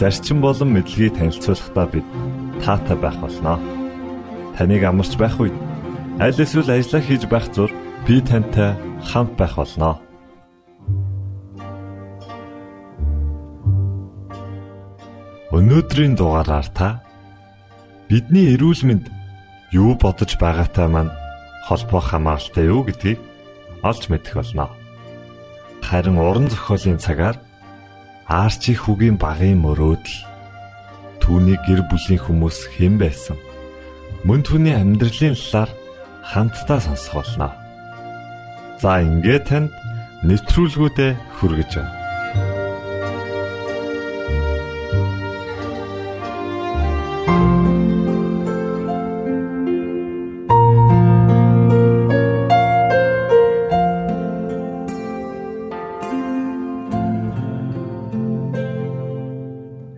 зарчим болон мэдлэгийг танилцуулахдаа бид таатай байх болноо. Таныг амарч байх үед аль эсвэл ажиллаа хийж байх зур би тантай хамт байх болноо. Өнөөдрийн дугаараар та бидний эрүүл мэнд юу бодож байгаатай маань холбоо хамааралтай юу гэдгийг олж мэдэх болно харин уран зохиолын цагаар Арчи хүүгийн багын мөрөөдөл түүний гэр бүлийн хүмүүс хэн байсан мөн түүний амьдралын талаар хамтдаа сонсох болно. За ингээд танд нэвтрүүлгүүдэд хүргэж байна.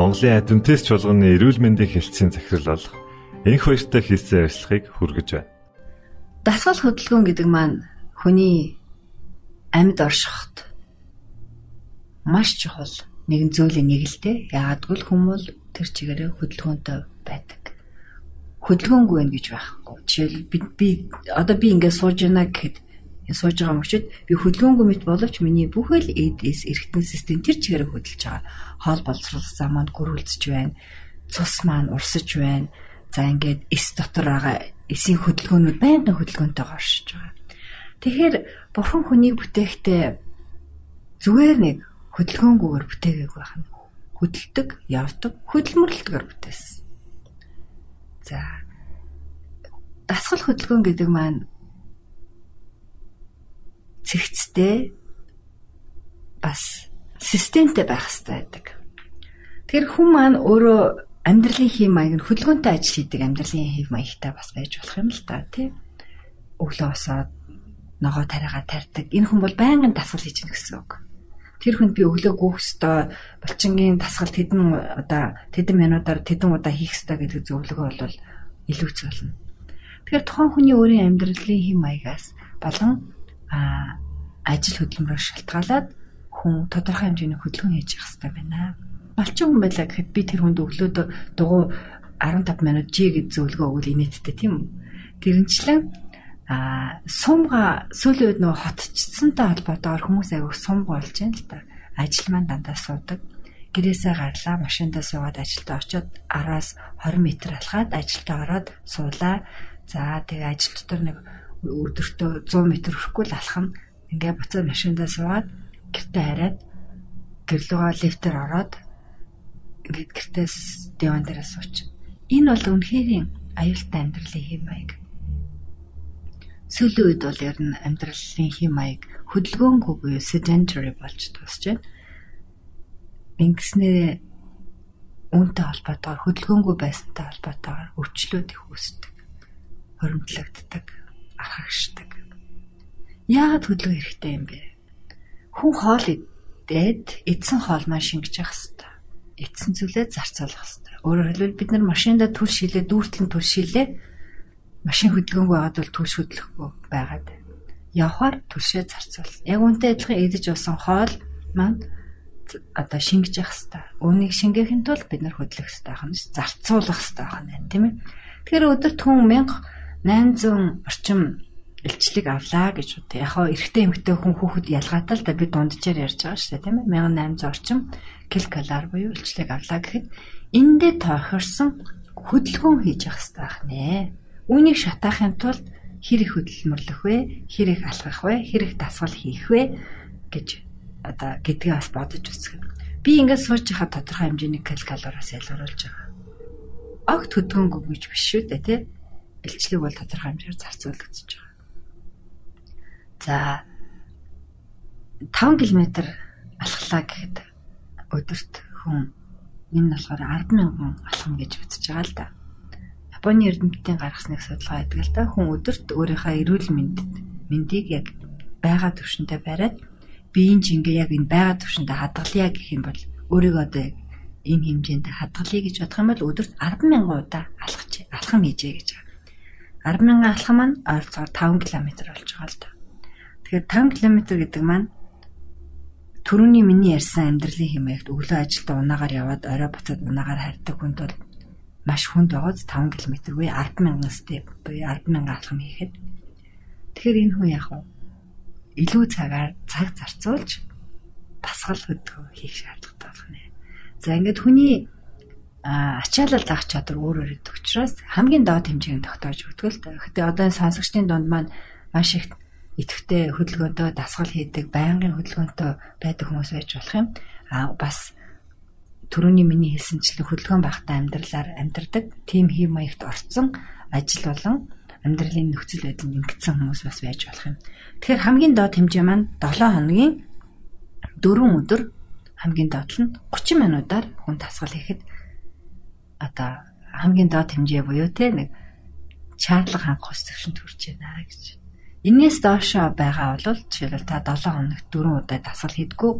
Монголын адвентист чуулганы эрүүл мэндийн хэлтсийн захирал болох энх баяртай хийсэн ажиллахыг хүргэж байна. Дасгал хөдөлгөөн гэдэг маань хүний амьд оршиход маш чухал нэгэн зүйлийн нэг л дээ. Яагадгүй л хүмүүс тэр чигээрээ хөдөлгөөнтэй байдаг. Хөдөлгөөнгүй байх гэж байхгүй. Жишээл би би одоо би ингээд сууж байна гэхэд сууж байгаа мөчөд би хөдөлгөөнгүй мэт боловч миний бүхэл эдээс эргэтэн систем тэр чигээр хөдөлж байгаа. Хоол боловсрол зам маань гөрүүлж байна. Цус маань урсаж байна. За ингээд эс дотор байгаа эсийн хөдөлгөөнүүд байнгын хөдөлгөөнтэй оршиж байгаа. Тэгэхээр бурхан хүнийг бүтээхдээ зүгээр нэг хөдөлгөөнгүйгээр бүтээгээг байх нь хөдөлдөг, явдаг, хөдөлмөрлөлтөөр бүтээсэн. За дасгал хөдөлгөөн гэдэг маань цэгцтэй бас системтэй байх хэрэгтэй байдаг. Тэгэхээр хүн маань өөрөө амьдралын хэм маяг нь хөдөлгөөнтэй ажил хийдэг амьдралын хэм маягтай бас байж болох юм л та тий. Өглөө босоод ногоо тариагаа тарьдаг. Энэ хүн бол байнгын дасгал хийж гэнэ гэсэн үг. Тэр хүнд би өглөө гүөх ёстой, булчингийн дасгал тэдэн одоо тэдэн минутаар тэдэн удаа хийх ёстой гэдэг зөвлөгөө бол илүү зөвлөнө. Тэгэхээр тухайн хүний өөрийн амьдралын хэм маягаас болон ажил хөдөлмөрөөр шалтгаалаад хүн тодорхой хэмжээний хөдөлгөөн хийж явах хэрэгтэй байна. Малчин хүн байлаа гэхэд би тэр хүнд өглөөд дугуй 15 минут жи гэж зөвлөгөө өгвөл инээдтэй тийм үү? Тэрнчлэн а сумга сүүлийн үед нөө хотчсантай холбоотойгоор хүмүүс аяг сумга болж байна л да. Ажил маань дандаа суудаг. Гэрээсээ гарлаа, машиндаа суугаад ажилдаа очиод 10-аас 20 м алхаад ажилдаа ороод суулаа. За тэгээ ажил дотор нэг өдөртөө 100 м хүрэхгүй л алхам ингээ буцаад машиндаа суугаад гэртээ хараад гэрлүүгээ лифтээр ороод ингээд гэртээс диван дээр сууч. Энэ бол үнэхээр аюултай амьдралын хэм маяг. Сүүлийн үед бол ер нь амьдралын хэм маяг хөдөлгөөнгүй буюу sedentary болж дуусч байна. Ингэснээр үүнтэй холбоотойгоор хөдөлгөөнгүй байсантай холбоотойгоор өвчлүүд их үүсдэг. Хоримтлагддаг архагшдаг. Яагаад хөдөлгөөн хэрэгтэй юм бэ? Хүн хоол идээд эдсэн хоол маань шингэж явах хэрэгтэй. Эдсэн зүйлээ зарцуулах хэрэгтэй. Өөрөөр хэлбэл бид нар машинда түл шилээ, дүүртлэн түл шилээ. Машин хөдөлгөөнгүй байгаад бол түлш хөдлөхгүй байгаад. Явхаар түлшээ зарцуул. Яг үнтэй адилхан эдэж уусан хоол маань одоо шингэж явах хэрэгтэй. Үүнийг шингээхин тулд бид нар хөдлөх хэрэгтэй байна. Зарцуулах хэрэгтэй байна, тийм ээ. Тэгэхээр өдөрт хүн 1000 800 орчим илчлэг авлаа гэж бод. Яг хоо эрэгтэй эмэгтэй хүн хүүхэд ялгаатай л да би дунджаар ярьж байгаа шүү дээ тийм ээ 1800 орчим килкалар буюу илчлэг авлаа гэхэд эндээ тохирсон хөдөлгөөн хийж явах хэрэгтэй байх нэ. Үүнийг шатаахын тулд хэр их хөдөлмөрлөх вэ? Хэр их алхах вэ? Хэр их дасгал хийх вэ гэж одоо гэдгээ бас бодож үзэх. Би ингээд сууж хахад тодорхой хэмжээний калориас ялгаруулж байгаа. Огт хөдөлгөөнгүй гэж биш шүү дээ тий. Илчлэг бол тодорхой хэмжээгээр зарцуулагдчихж байгаа. За 5 км алхлаа гэхэд өдөрт хүн энэ нь болохоор 100000 алхам гэж үзэж байгаа л да. Японы эрдэмтдийн гаргасныг судалгаа хийдэг л да. Хүн өдөрт өөрийнхөө эрүүл мэндэд мэндийг яг байгаа төвшөндөө бариад биеийн жингээ яг энэ байгаа төвшөндөө хадгалъя гэх юм бол өөрийгөө одоо энэ хэмжээнд хадгалъя гэж бодох юм бол өдөрт 100000 удаа алхаж алхам хийжээ гэж байгаа. 100000 алхам маань ойролцоогоор 5 км болж байгаа л да. Тэгэхээр 5 км гэдэг маань төрөний миний ярьсан амьдралын хэмээгт өглөө ажилдаа унаагаар яваад орой буцаад унаагаар харьдаг хүнд бол маш хүнд байгааз 5 км буюу 100000 степ буюу 100000 алхам хийхэд тэгэхээр энэ хүн яг уу илүү цагаар цаг зарцуулж дасгал хөдөлгөөн хийх шаардлагатай болох нэ. За ингээд хүний ачаалал авах чадвар өөр өөр гэдэг учраас хамгийн доод хэмжээнд тогтоож өгдөг л та. Гэтэ одоо сонсогчдын дунд маань маш их идэвхтэй хөдөлгөөнтэй дасгал хийдэг, байнгын хөдөлгөөнтэй байдаг хүмүүс байж болох юм. Аа бас түрүүний миний хэлсэнчлэн хөдөлгөөн багтаа амьдралаар амьдардаг, тим хэв маягт орцсон ажил болон амьдралын нөхцөл байдал нэгдсэн хүмүүс бас байж болох юм. Тэгэхээр хамгийн доод хэмжээ маань 7 хоногийн 4 өдөр хамгийн доод нь 30 минутаар хүн дасгал хийхэд одоо хамгийн доод хэмжээ буюу те нэг чатлаг ханх ус төвшөнд хүрч байна гэж Энээс доошоо байгаа бол жишээлбэл та 7 хоногт 4 удаа дасгал хийдгүү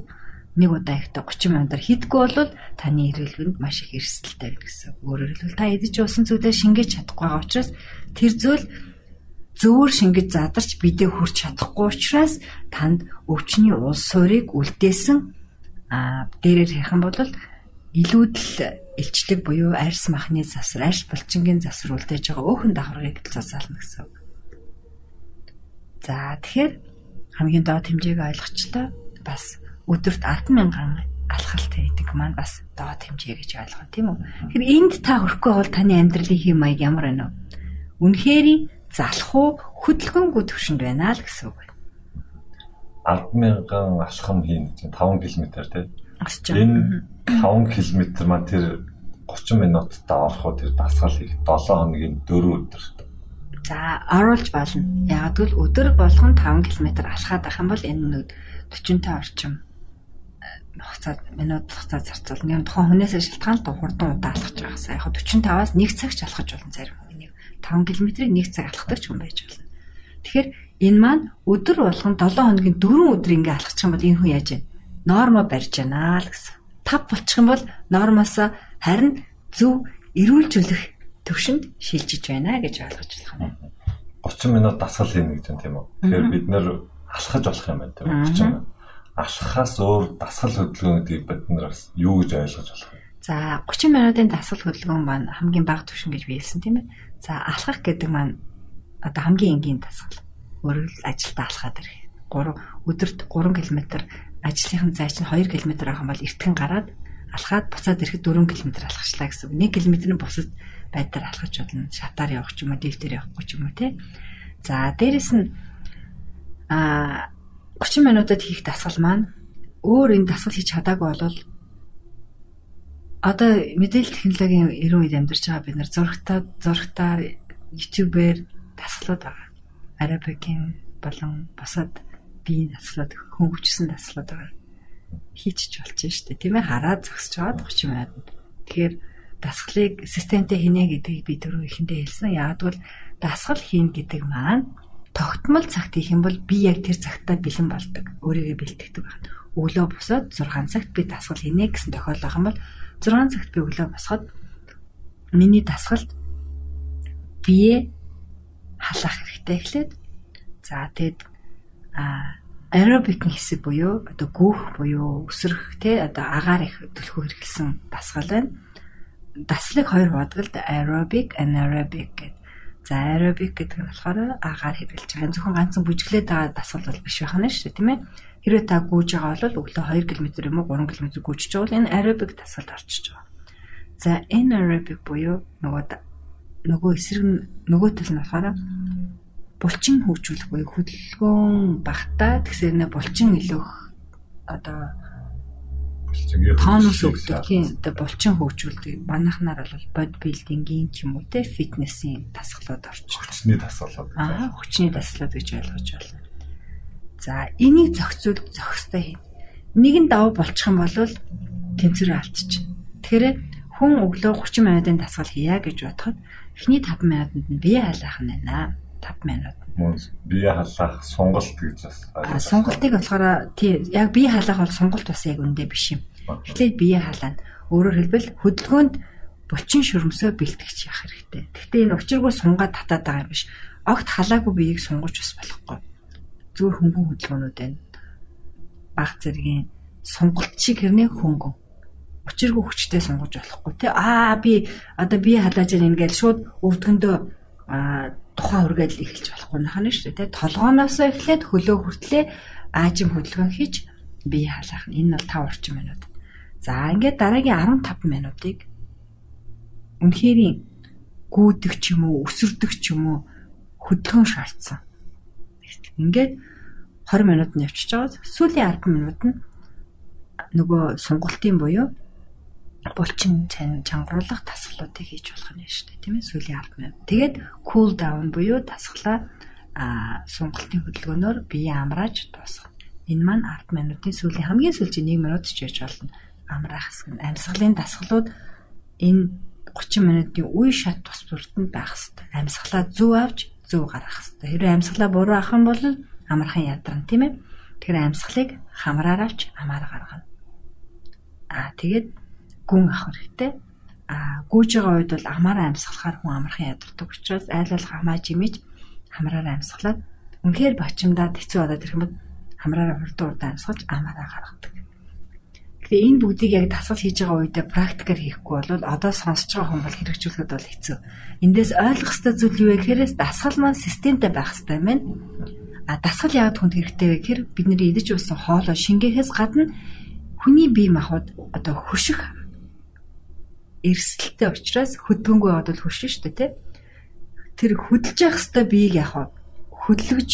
нэг удаа ихтэй 30 минутаар хийдгүү бол таны эргэлгэнд маш их эрсдэлтэй гэсэн. Өөрөөр хэлбэл та эдэж уусан зүйлээ шингээж чадахгүй байгаа учраас тэр зүйл зөөр шингэж задарч бидээ хүрч чадахгүй учраас танд өвчний улс суурийг үлдээсэн а дээрээр юм бол илүүдл илчлэг буюу арьс махны засвар, арьс булчингийн засвар үлдээж байгаа өөхөн давхаргыг цацаална гэсэн үг. За тэгэхээр хамгийн доод хэмжээг ойлгочлоо бас өдөрт 100000 алхалт хийдэг маань бас доод хэмжээ гэж ойлгоо тийм үү. Тэгэхээр энд та хүрэхгүй бол таны амьдралын хэм маяг ямар байна вэ? Үнэхээр залах уу хөдөлгөөнгүй төвшөнд байна л гэсэн үг байна. 100000 алхам хийн гэж 5 км тийм. Энэ 5 км маань тэр 30 минутад орох уу тэр дасгал хийх 7 хоногийн 4 өдөр За оруулж болно. Яг л өдөр болгон 5 км алхаад байх юм бол энэ нэг 40 орчим э, хугацаа минут хугацаа зарцуулна. Яг тухайн хүнээсээ шалтгаалт хурдан удаа алхаж байгаасаа яг 45-аас 1 цагч алхаж болно зарим хүн. 5 км-ийг 1 цаг алхадаг ч хүн байж болно. Тэгэхээр энэ маань өдөр болгон 7 хоногийн 4 өдөр ингээ алхачих юм бол энэ хүн яаж вэ? Нормо барьж байна л гэсэн. Тав болчих юм бол нормоосоо харин зөв эрүүлжүүлэх төвшөнд шилжиж байна гэж ойлгож юм. 30 минут дасгал хийнэ гэж байна тийм үү. Тэгэхээр бид нэр алхаж болох юм байна тийм үү 30 минут. Алхахаас өөр дасгал хөдөлгөөн гэдэг бид нар бас юу гэж ойлгож болох вэ? За 30 минутын дасгал хөдөлгөөн маань хамгийн бага түвшин гэж биелсэн тийм ээ. За алхах гэдэг маань одоо хамгийн энгийн дасгал. Өөрөөр ажилдаа алхаад ирэх. 3 өдөрт 3 км ажлынхын зай чинь 2 км авах юм бол эртгэн гараад алхаад буцаад ирэхэд 4 км алхачлаа гэсэн. 1 км нь бусад байдлаар алхаж болно. Шатаар явах ч юм уу, дэвтэр явахгүй ч юм уу тий. За дээрэс нь а 30 минутад хийх дасгал маань өөр энэ дасгал хийж чадаагүй бол одоо мэдээлэл технологийн эрүүл үед амьдарч байгаа бид нар зургатаа зургатаар YouTube-ээр дасгалууд байгаа. Арабикийн болон бусад биеийн дасгалууд хөнгөвчсөн дасгалууд байгаа. Хийчих болж штэ тийм ээ хараад зогсож байгаа 30 минут. Тэгэхээр дасгалыг системтэй хийнэ гэдгийг би түрүү ихэндээ хэлсэн. Яагад бол дасгал хийн гэдэг маань тогтмол цагт хийх юм бол би яг тэр цагтаа бэлэн болдог. Өөрийгөө бэлтгэдэг байна. Өглөө босоод 6 цагт би дасгал хийнэ гэсэн тохиолдол байх юм бол 6 цагт би өглөө босоход миний дасгалд бие халаах хэрэгтэй эхлээд за тэгэд а аэробикийн хэсэг буюу одоо гүөх буюу өсрөх те одоо агаар их төлхөө хэрэглэсэн дасгал байна даслыг хоёр хуваадгалд aerobic, anaerobic гэдэг. За аэробик гэдэг нь болохоор агаар хэрэглэж байгаа. Зөвхөн ганцхан бүжиглээд байгаа дасгал бол биш байх нь шүү дээ, тийм ээ. Хэрвээ та гүйж байгаа бол өглөө 2 км юм уу 3 км гүйжиж байгаа бол энэ аэробик дасгалд орчиж байгаа. За энэ аэробик буюу нөгөө нөгөө эсрэг нөгөө тал нь болохоор булчин хөгжүүлэх буюу хөдөлгөөн багтаа тэгсэр нэ булчин илүүх одоо тонус өгдөг тийм одоо булчин хөгжүүлдэг манайхнаар бол бодибилдингийн ч юм уу те фитнесийн дасгалууд орчих. Хүчний дасгалууд. Аа хүчний дасгалууд гэж ойлгож байна. За энийг зохицуул зохистой хийн. Нэг нь давуу болчих юм бол тэнцвэрээ алдчих. Тэгэхээр хүн өглөө 30 минутын дасгал хийя гэж бодоход эхний 5 минутанд нь бие халаах нь байна. 5 минут. Бие халаах сонголт гэж бас. А сонголтыг болохоор тий яг бие халаах бол сонголт бас яг үндэ биш юм. Эхлээд бие халаана. Өөрөөр хэлбэл хөдөлгөөнд булчин шөрмсөө бэлтгэж явах хэрэгтэй. Гэхдээ энэ учиргүй сунгаад татаад байгаа юм биш. Огт халаагүй биеийг сунгаж бас болохгүй. Зүгээр хөнгөн хөдөлгөөнүүд байна. Баг зэргийн сонголт шиг хэрнээ хөнгөн учиргүй хүчтэй сунгаж болохгүй тий аа би одоо бие халааж ингээд шууд өвдгөндөө тухайн үргээл эхэлж болохгүй нахана шүү дээ. Толгооноос эхлээд хөлөө хүртлээ аажим хөдөлгөөн хийж бие халаах нь энэ бол 5 орчим минут. За ингээд дараагийн 15 минутыг үнэхээр гүйдэг ч юм уу, өсөрдөг ч юм уу хөдөлгөөн шаардсан. Ингээд 20 минут нь явчихж байгаа. Сүүлийн 10 минут нь нөгөө сунгалтын буюу булчин чангаруулах дасгалуудыг хийж болох нь шүү дээ тийм ээ сүүлийн 10 минут. Тэгээд cool down буюу дасгалаа а сунгалтын хөдөлгөөнөөр бие амрааж дуусгах. Энэ маань 10 минутын сүүлийн хамгийн сүүлийн 1 минут ч яж болно. Амраах хэсэг нь амьсгалын дасгалууд энэ 30 минутын үе шат тус бүрдэнд байх хэвээр. Амьсгалаа зөв авч зөв гаргах хэвээр. Хэрэв амьсгалаа буруу авах юм бол амархан ядарна тийм ээ. Тэгэхээр амьсгалыг хамраар авч амаар гаргана. Аа тэгээд гүн авах хэрэгтэй. А гүйж байгаа үед бол амаараа амьсгалахаар хүн амархан ядардаг учраас айл ал хамааж имиж хамраараа амьсгалаад үнэхээр бачимдаад хэцүү болоод ирэх юм бол хамраараа хурдан урдан амьсгалж амаараа гаргадаг. Тэгээ энэ бүгдийг яг дасгал хийж байгаа үедээ практикээр хийхгүй бол одоо сонсож байгаа хүн бол хэрэгжүүлэхэд бол хэцүү. Эндээс ойлгох ёстой зүйл юу вэ гэхээр дасгал маань системтэй байх ёстой юм байна. А дасгал яагаад хүнд хэрэгтэй вэ гэхээр бидний идэж уусан хоолой шингээхээс гадна хүний бие махбод одоо хөших эрсдэлтэй учраас хөдгөнгөө бодвол хөшин шүү дээ тий. Тэр хөдөлж явах хэвээр биеийг яг хөдлөж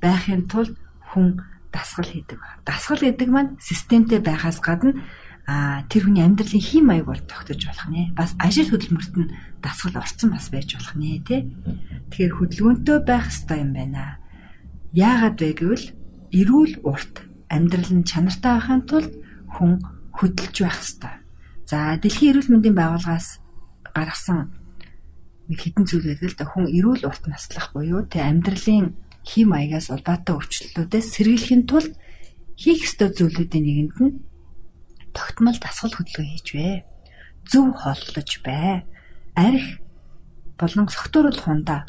байхын тулд хүн дасгал хийдэг. Дасгал гэдэг маань системтэй байхаас гадна а тэр хүний амьдралын хим маяг бол тогтож болох нэ. Бас ажил хөдөлмөрт нь дасгал орцсон бас байж болох нэ тий. Тэгэхээр хөдөлгөөнтэй байх хэрэгтэй юм байна. Яагаад вэ гэвэл эрүүл урт амьдрал нь чанартай байхын тулд хүн хөдөлж байх хэрэгтэй. За дэлхийн эрүүл мэндийн байгууллагаас гаргасан нэг хідэн зүйл байдаг л да хүн эрүүл урт наслах буюу тэ амьдралын хим маягаас улбаатай өөрчлөлтүүдээс сэргийлэхин тулд хийх ёстой зүйлүүдийн нэгэнд нь тогтмол дасгал хөдөлгөөн хийж бай. Зөв хооллож бай. Арх болон согтууруулах хундаа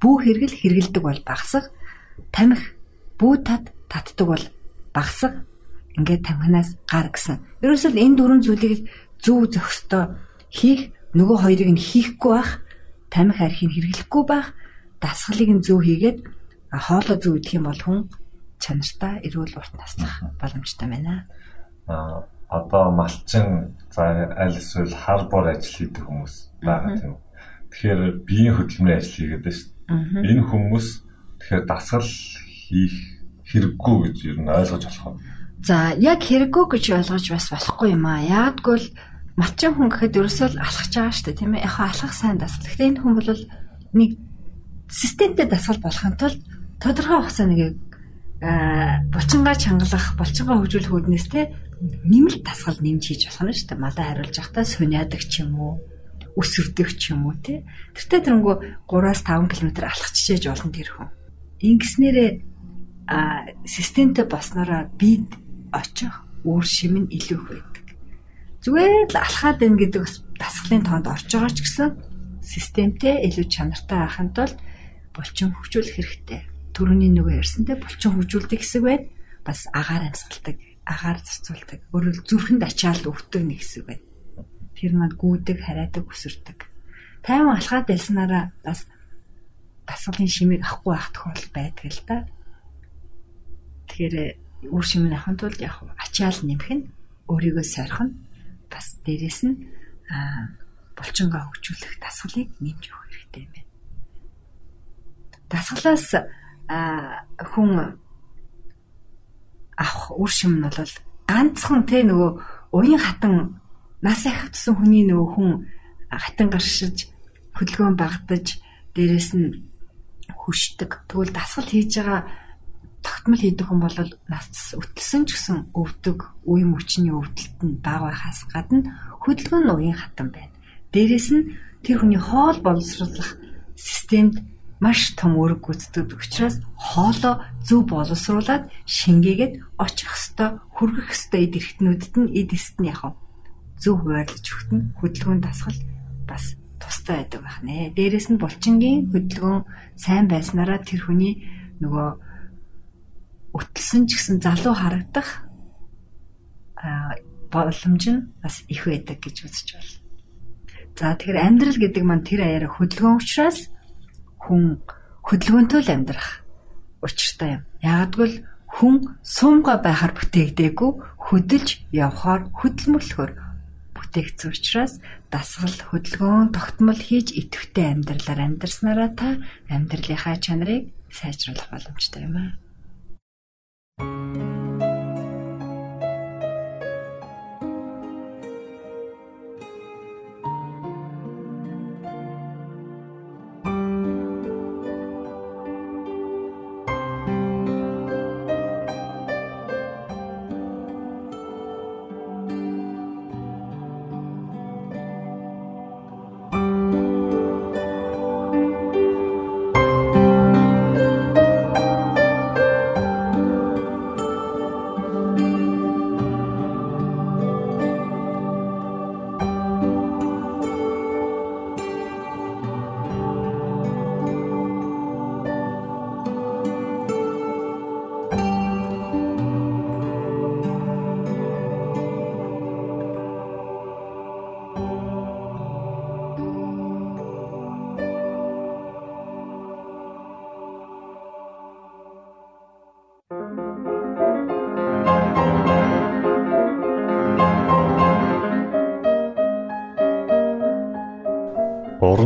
бүү хэрэгэл хэрэгэлдэг бол багсах, тамхи бүү тат татдаг бол багсах ингээд тамхинаас гар гэсэн. Ерөөсөө энэ дөрвөн зүйлийг зөв зохистой хийх нөгөө хоёрыг нь хийхгүй байх, тамхи архийг хэрэглэхгүй байх, дасгалыг нь зөв хийгээд хоолоо зөв идэх юм бол хүн чанартай эрүүл урт наслах боломжтой байна. Аа одоо малчин за аль эсвэл хар бор ажил хийдэг хүмүүс байгаа тийм үү. Тэгэхээр биеийн хөдөлмөрийн ажил хийгээд байна шүү дээ. Энэ хүмүүс тэгэхээр дасгал хийх хэрэггүй гэж ер нь ойлгож болох юм. За яг хэрэггүй гэж ойлгож бас болохгүй юм аа. Яагтгүй л малчин хүн гэхэд ерөөсөө л алхаж байгаа шүү дээ, тийм ээ. Яг алхах сайн дасгал. Гэхдээ энэ хүн бол нэг системтэй дасгал болохын тулд тодорхой хугацаа нэг булчингаа чангалах, булчингаа хөгжүүлэх үүднээс те нэмэлт дасгал нэмж хийж болох нь шүү дээ. Малаа хариулж явахдаа суниадаг ч юм уу, өсөрдөг ч юм уу те. Тэртээ тэрнгүү 3-5 км алхаж чижээж болно тэр хүн. Ингэснээрээ а системтэй болсноороо бид очих үр шим нь илүү их байдаг. Зүгээр л алхаад байна гэдэг бас дасгалын тоонд орж байгаа ч гэсэн системтэй илүү чанартай байхын тулд булчин хөгжүүлэх хэрэгтэй. Төрөний нөгөө ярьсантай булчин хөгжүүлдэг хэсэг байна. Бас агаар амьсгалдаг, агаар зарцуулдаг, өөрөөр зүрхэнд ачаал өгдөг нэг хэсэг байна. Тэр маань гүйдэг, хараадаг, өсөрдөг. Тайван алхаад байснараа бас дасгалын шимийг авахгүй байх тохиолдол байдаг л да. Тэгэхээр үр шимийг авахын тулд яг ачаал нэмэх нь өөрийгөө сорих нь бас дээрэс нь булчингаа хөгжүүлэх дасгалыг нэмж өгөх хэрэгтэй юм байна. Дасгалаас хүн авах үр шим нь бол ганцхан те нөгөө уян хатан нас ахивдсан хүний нөгөө хүн хатан гаршиж хөдөлгөөн багдаж дээрэс нь хүшдэг. Тэгвэл дасгал хийж байгаа тогтмол хийдэг хүн бол нас өтлсөн ч гэсэн өвдөг, үе мөчний өвдөлт нь бага байхаас гадна хөдөлгөөн нь уян хатан байна. Дээрэс нь тэр хүний хоол боловсруулах системд маш том үүрэг гүйцэтгэдэг учраас хоолоо зөв боловсруулад шингээгээд очих хөстө хүргэх хөстө эд эрхтнүүдэд нь эд эст нь яг зөв хуваарлаж өгт нь хөдөлгөөн дасгал бас тустай байдаг байх нэ. Дээрээс нь булчингийн хөдөлгөөн сайн байснараа тэр хүний нөгөө өтлсөн ч гэсэн залуу харагдах боломж нь бас их байдаг гэж үзэж байна. За тэгэхээр амьдрал гэдэг маань тэр аяараа хөдөлгөөн учраас хүн хөдөлгөөнтэй л амьдрах учиртай юм. Ягдгүйл хүн суумга байхаар бүтээгдээгүй хөдөлж явхаар хөдөлмөрлөхөөр бүтээгдсэн учраас дасгал хөдөлгөөн тогтмол хийж идэвхтэй амьдралаар амьдрснараа та амьдралынхаа чанарыг сайжруулах боломжтой юм аа. Música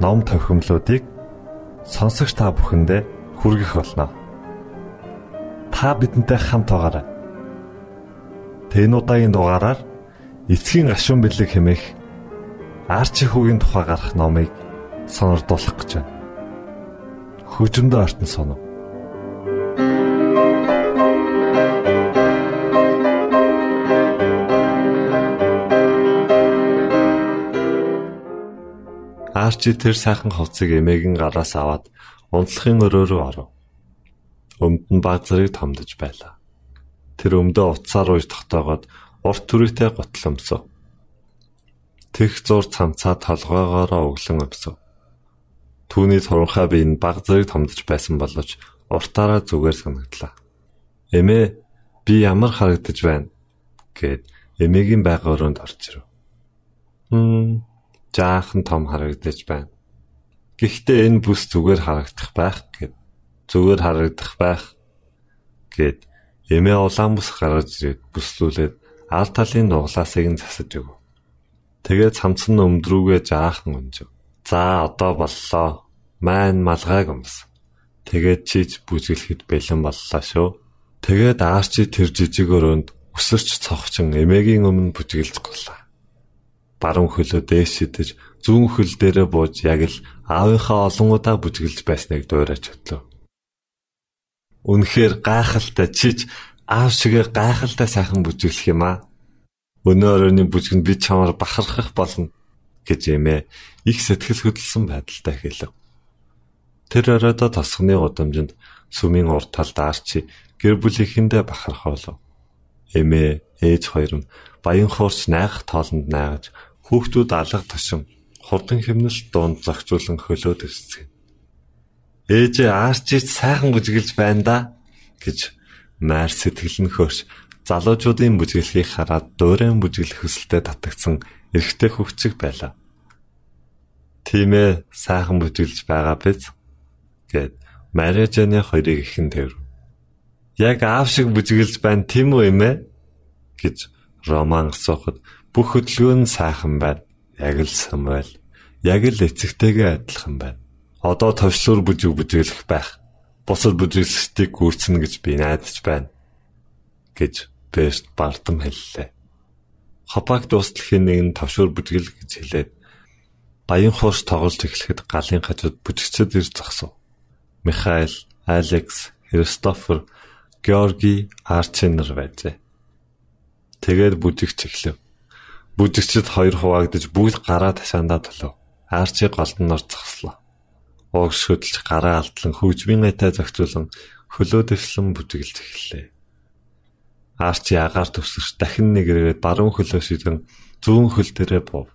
ном тохиомлуудыг сонсогч та бүхэндээ хүргэх болно. Та бидэнтэй хамт байгаарай. Тэн удаагийн дугаараар эцгийн гашуун бэлэг хэмээх арчи хүүгийн тухай гарах номыг сонирдуулах гэж байна. Хөгжмөд артн сонов. Арчи тэр сайхан хувцсыг эмээгийн гараас аваад унтлахын өрөө рүү оров. Өмд нь баг зэрэг томдож байлаа. Тэр өмдөө утсаар ууж тогтоогоод урт түрээтэй гутал өмсөв. Тэг зур цамцаа толгоогоороо өглөн өмсөв. Түүний туранхай бие нь баг зэрэг томдож байсан боловч уртаараа зүгээр санагдлаа. Эмээ би ямар харагдаж байна гэд эмээгийн байга өрөөнд орж ирв. Хм жаахан том харагдаж байна. Гэхдээ энэ бүс зүгээр харагдах байх гэд зүгээр харагдах байх гэд эмээ улаан бүс гаргаж ирээд бүслүүлээд аль талын нуглаасыг нь засаж өг. Тэгээд цамцсан өмдрүүгээ жаахан унжив. За одоо боллоо. Маань малгайг өмс. Тэгээд чиж бүжгэлэхэд бэлэн боллоо шүү. Тэгээд аарчи тэр жижиг өрөөнд өсөрч цогчин эмээгийн өмнө бүжгэлж голлаа баруун хөлөө дээш шидэж зүүн хөл дээрээ бууж яг л аавынхаа олон удаа бүжгэлж байсныг дуурайж хөтлөө. Үнэхээр гайхалтай чиж аав шигээ гайхалтай сайхан бүжиглэх юм аа. Өнөө өрөөний бүжгэнд би чамаар бахархах болно гэж эмээ их сэтгэл хөдлсөн байдалтай хэлв. Тэр оройдоо тосгоны удамжинд сүмийн урд талд арчи гэр бүлийнхэндээ бахархаа болов. Эмээ ээж хоёр нь баян хуурч найгах тоолонд найгаж хүүхдүүд алга тушин хурдан хэмнэлт дунд зохицуулан хөлөөд ирсэг. Ээжээ арчиж сайхан бүжгэлж байна да гэж маар сэтгэл нь хөөш залуучуудын бүжгэлхийг хараад дуурайн бүжгэлэх хүсэлтэд татагдсан эрэгтэй хөвчөг байлаа. Тийм ээ сайхан бүжгэлж байгаа биз гэд Марижаны хоёрыг ихэн тэрв. Яг аав шиг бүжгэлж байна тийм үү эмээ гэж Роман асуухад бүх хөдөлгөөн сайхан байна. Яг л Самуэль. Яг л эцэгтэйгээ адилхан байна. Одоо товчлуур бүжиг бүжгэлэх байх. Бусад бүжиглэгчдийг гүйцэнэ гэж би найдаж байна гэж Бэст бардам хэллээ. Хопаг дуусталхийн нэг нь товшуур бүжгэл гэж хэлээд баян хуурс тоглож эхлэхэд галын хажууд бүжигчд ирж зогсов. Михаил, Алекс, Христофер, Георги, Арчинер байжээ. Тэгээд бүжигч эхлэв. Бүжигчд хоёр хуваагдж бүгд гараа ташаандаа төлөв. Арчи голдноор зогслоо. Угс хөдөлж гараа алдлан хөвжмийн найтай зохицуулан хөлөө дэвслэн бүжиглж эхэллээ. Арчи агаар төвсөрч дахин нэг ирээд баруун хөлөө шидэн зүүн хөл дээрээ бов.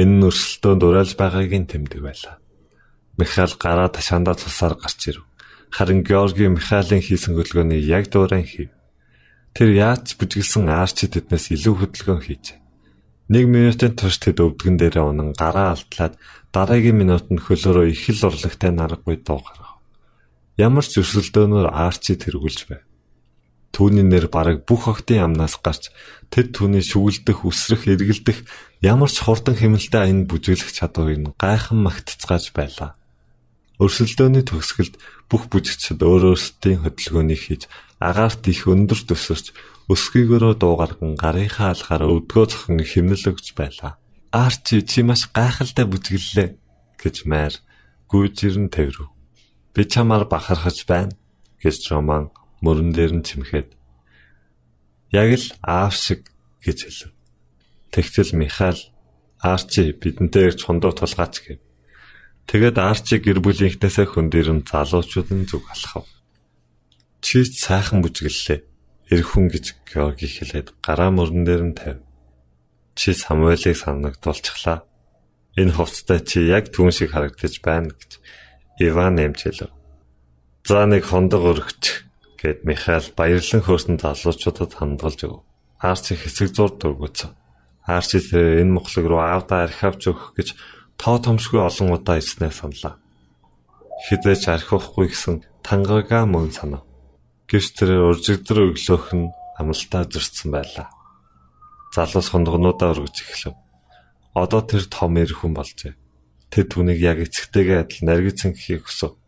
Энэ нь өрсөлдөөнд урайлж байгаагийн тэмдэг байлаа. Михаил гараа ташаандаа цусаар гарч ирв. Харин Георги Михаилын хийсэн хөдөлгөөний яг дуурайн хийв. Тэр яаж бүжиглсэн арчид эднээс илүү хөдөлгөөн хийж. 1 минутын турш тэд өвдгөн дээрээ унан гараа алдлаад дараагийн минутанд хөлөөрөө их л урлагтай наргагүй дуу гаргав. Ямар ч зөрсөлдөөнөөр Арчи тэргүүлж байв. Түүний нэр бараг бүх охтын амнаас гарч тэд түүний шүглдэх, үсрэх, эргэлдэх ямар ч хурдан хэмнэлтэй аян бүжиглэх чадварыг нь гайхан магтцгааж байлаа. Өрсөлдөөний төгсгөлд бүх бүжигчид өөр өөрсдийн хөдөлгөөнийг хийж агаарт их өндөр төсөрч өсгийгөрөө дуугарган гарынхаа алгаар өвдгөө зохин химнэл өгч байлаа. Арчи чи маш гайхалтай бүжгэллээ гэж майр гүйжирэн тэрв. Би чамаар бахархаж байна гэж Роман мөрөн дээр нь чимхэд яг л аав шиг гэж хэлв. Тэгтэл Михаил Арчи бидэнтэй ирж хондоо тулгаач гэв. Тэгээд Арчи гэр бүлийнхнээсээ хөндөрн залуучуудын зүг алхав. Чи сайхан бүжгэллээ. Эр хүн гэж Георги хэлээд гараа мөрөн дээр нь тавь. Чи Самуэлийг санагдуулчихлаа. Энэ хувцастай чи яг түүн шиг харагдаж байна гэж Иван нэмжэлв. За нэг хондог өргөч гэд Михаил баярлан хөөсөн залуучуудад хандгалж өг. Арчи хэсэг зур дөргөцсөн. Арчи тэр энэ мохлог руу аавда архи авч өгөх гэж тоо томшгүй олон удаа ирснээ саналаа. Хизээч архихгүй гэсэн тангагаа мөн санав. Гэвч тэр уржигдэр өглөөх нь амлалтаа зөрчсөн байлаа. Залуус хондгонуудаа өргөж эхлэв. Одоо тэр том эр хүн болжээ. Тэд түүнийг яг эцэгтэйгээ адил наргицсан гэхийг хүсв.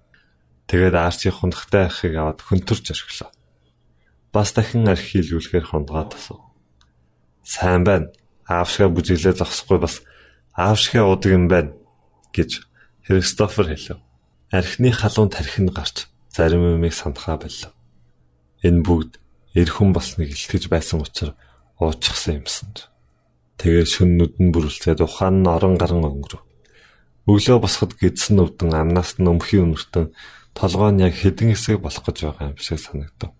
Тэгээд Арчи хундахтай архийг аваад хөнтөрч орхилоо. Бас дахин архи хийлгүүлэхээр хундгаа тасав. Сайн байна. Аавшгаа бүжиглээ зогсохгүй бас аавшгаа удаг юм байна гэж Христофер хэлв. Архины халуун тархинд гарч зарим юмыг сандхаа боллоо. Энэ бүгд эр хүн болсныг илтгэж байсан учраас уучсан юмсан. Тэгээ шүн нүдэн бүрэлцээд ухаан нь орон гарan өнгөрөв. Өглөө босоход гидсэн өвдөн амнаас нь өмхийн өнөртөн толгой нь яг хэдэн хэсэг болох гэж байгаа юм шиг санагдав.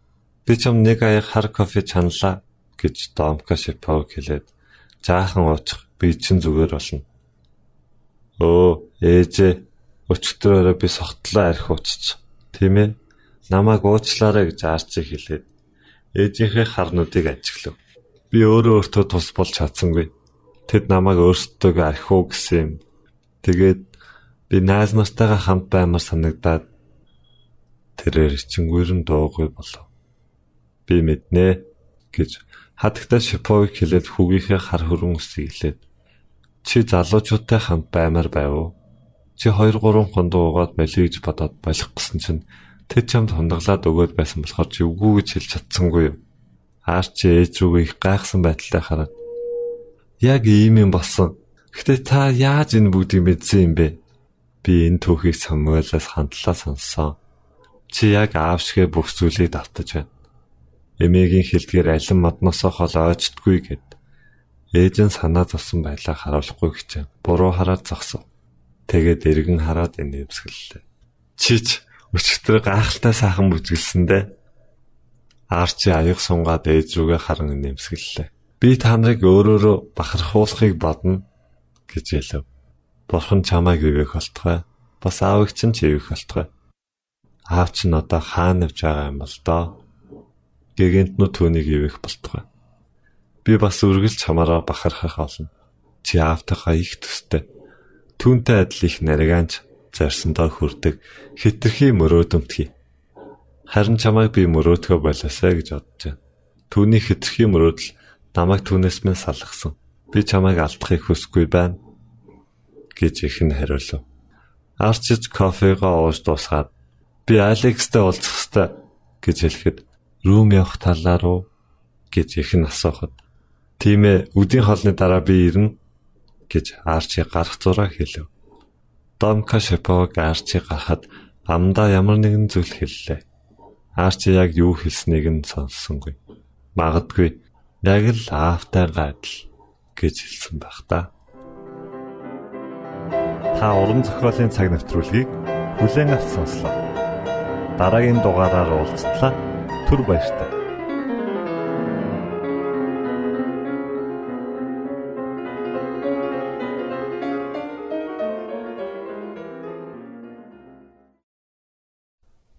Би ч юм нэг аяг хар кофе чаналаа гэж Домка Шипог хэлээд жаахан уучих би чинь зүгээр болно. Өө ээжээ өчтөрөөрөө би согтлоо арх ууччих. Тийм ээ. Намайг уучлаарай гэж Арчи хэлээд ээжийнхээ харнуудыг ажиглав. Би өөрөө өөртөө тус болж чадсангүй. Тэд намайг өөрсдөө архив гэсэн юм. Тэгээд би найз нартайгаа хамт баймар санагдаад тэрээр ичингүүр нь дуугүй болов. Би мэднэ гэж хатагта Шиповыг хэлээд хүүгийнхээ хар хөрөн үсэглээд чи залуучуудтай хамт баймаар байв уу? Чи 2 3 хондоо угаад болиё гэж бодоод болох гэсэн чинь тэд чамд хундаглаад өгөөд байсан болохоор чи үгүй гэж хэлж чадсангүй юу? Аар чи ээж рүүгээ их гайхсан байдалтай хараад яг ийм юм болсон. Гэтэ та яаж энэ бүгдийг мэдсэн юм бэ? Би энэ түүхийг Самуэлаас хандлаа сонссон. Чи яг аав шигэ бүх зүйлийг давтаж байна. Эмээгийн хэлдгээр алин модносоо хол ойчтгүй гэд. Ээж нь санаа зовсон байлаа харуулахгүй гэчээ. Буруу хараад зогсов. Тэгээд эргэн хараад энэ өвсгөллээ. Чич өчтөр гайхалтай сайхан бүжгэлсэндэ Арчи аяг сунгаад ээж рүүгээ харан нэмсгэллээ. Би та нарыг өөрөөрөө бахархуулахыг бодно гэж хэлв. Бурхан чамайг ивэх болтугай. Бас аавыг чинь ч ивэх болтугай. Аав чинь одоо хаана явж байгаа юм бол доо. Гэгэнтнүү түүнийг ивэх болтугай. Би бас үргэлж чамаараа бахархах олно. Чи аавтайхаа их төстэй. Түүнтэй адил их наригаанч зарсандаа хүрдэг хитрхи мөрөөдөмтгий. Харин чамайг би мөрөөдгөө болоосаа гэж бодож байна. Түүний хитрхи мөрөөдөл намайг түүнээс минь салгасан. Би чамайг алдахыг хүсэхгүй байна гэж ихэн хариулв. Арчиж кофегоо ууж дуусгаад би Алекстэй уулзах ёстой гэж хэлэхэд рүүм явах талаа руу гэж ихэн асуухад Тийм ээ, үдийн хоолны дараа би ирнэ гэж Арчи гарах зураг хэлв. Домка Шипог Арчи гарахад амдаа ямар нэгэн зүйл хэллээ. Арчи яг юу хэлснийг нь сонссонгүй. Магадгүй яг л аавтай гадал гэж хэлсэн байх та. Та уран зохиолын цаг навтруулыг бүлээн авч сонслоо. Дараагийн дугаараар уулзтлаа. Түр баярлалаа.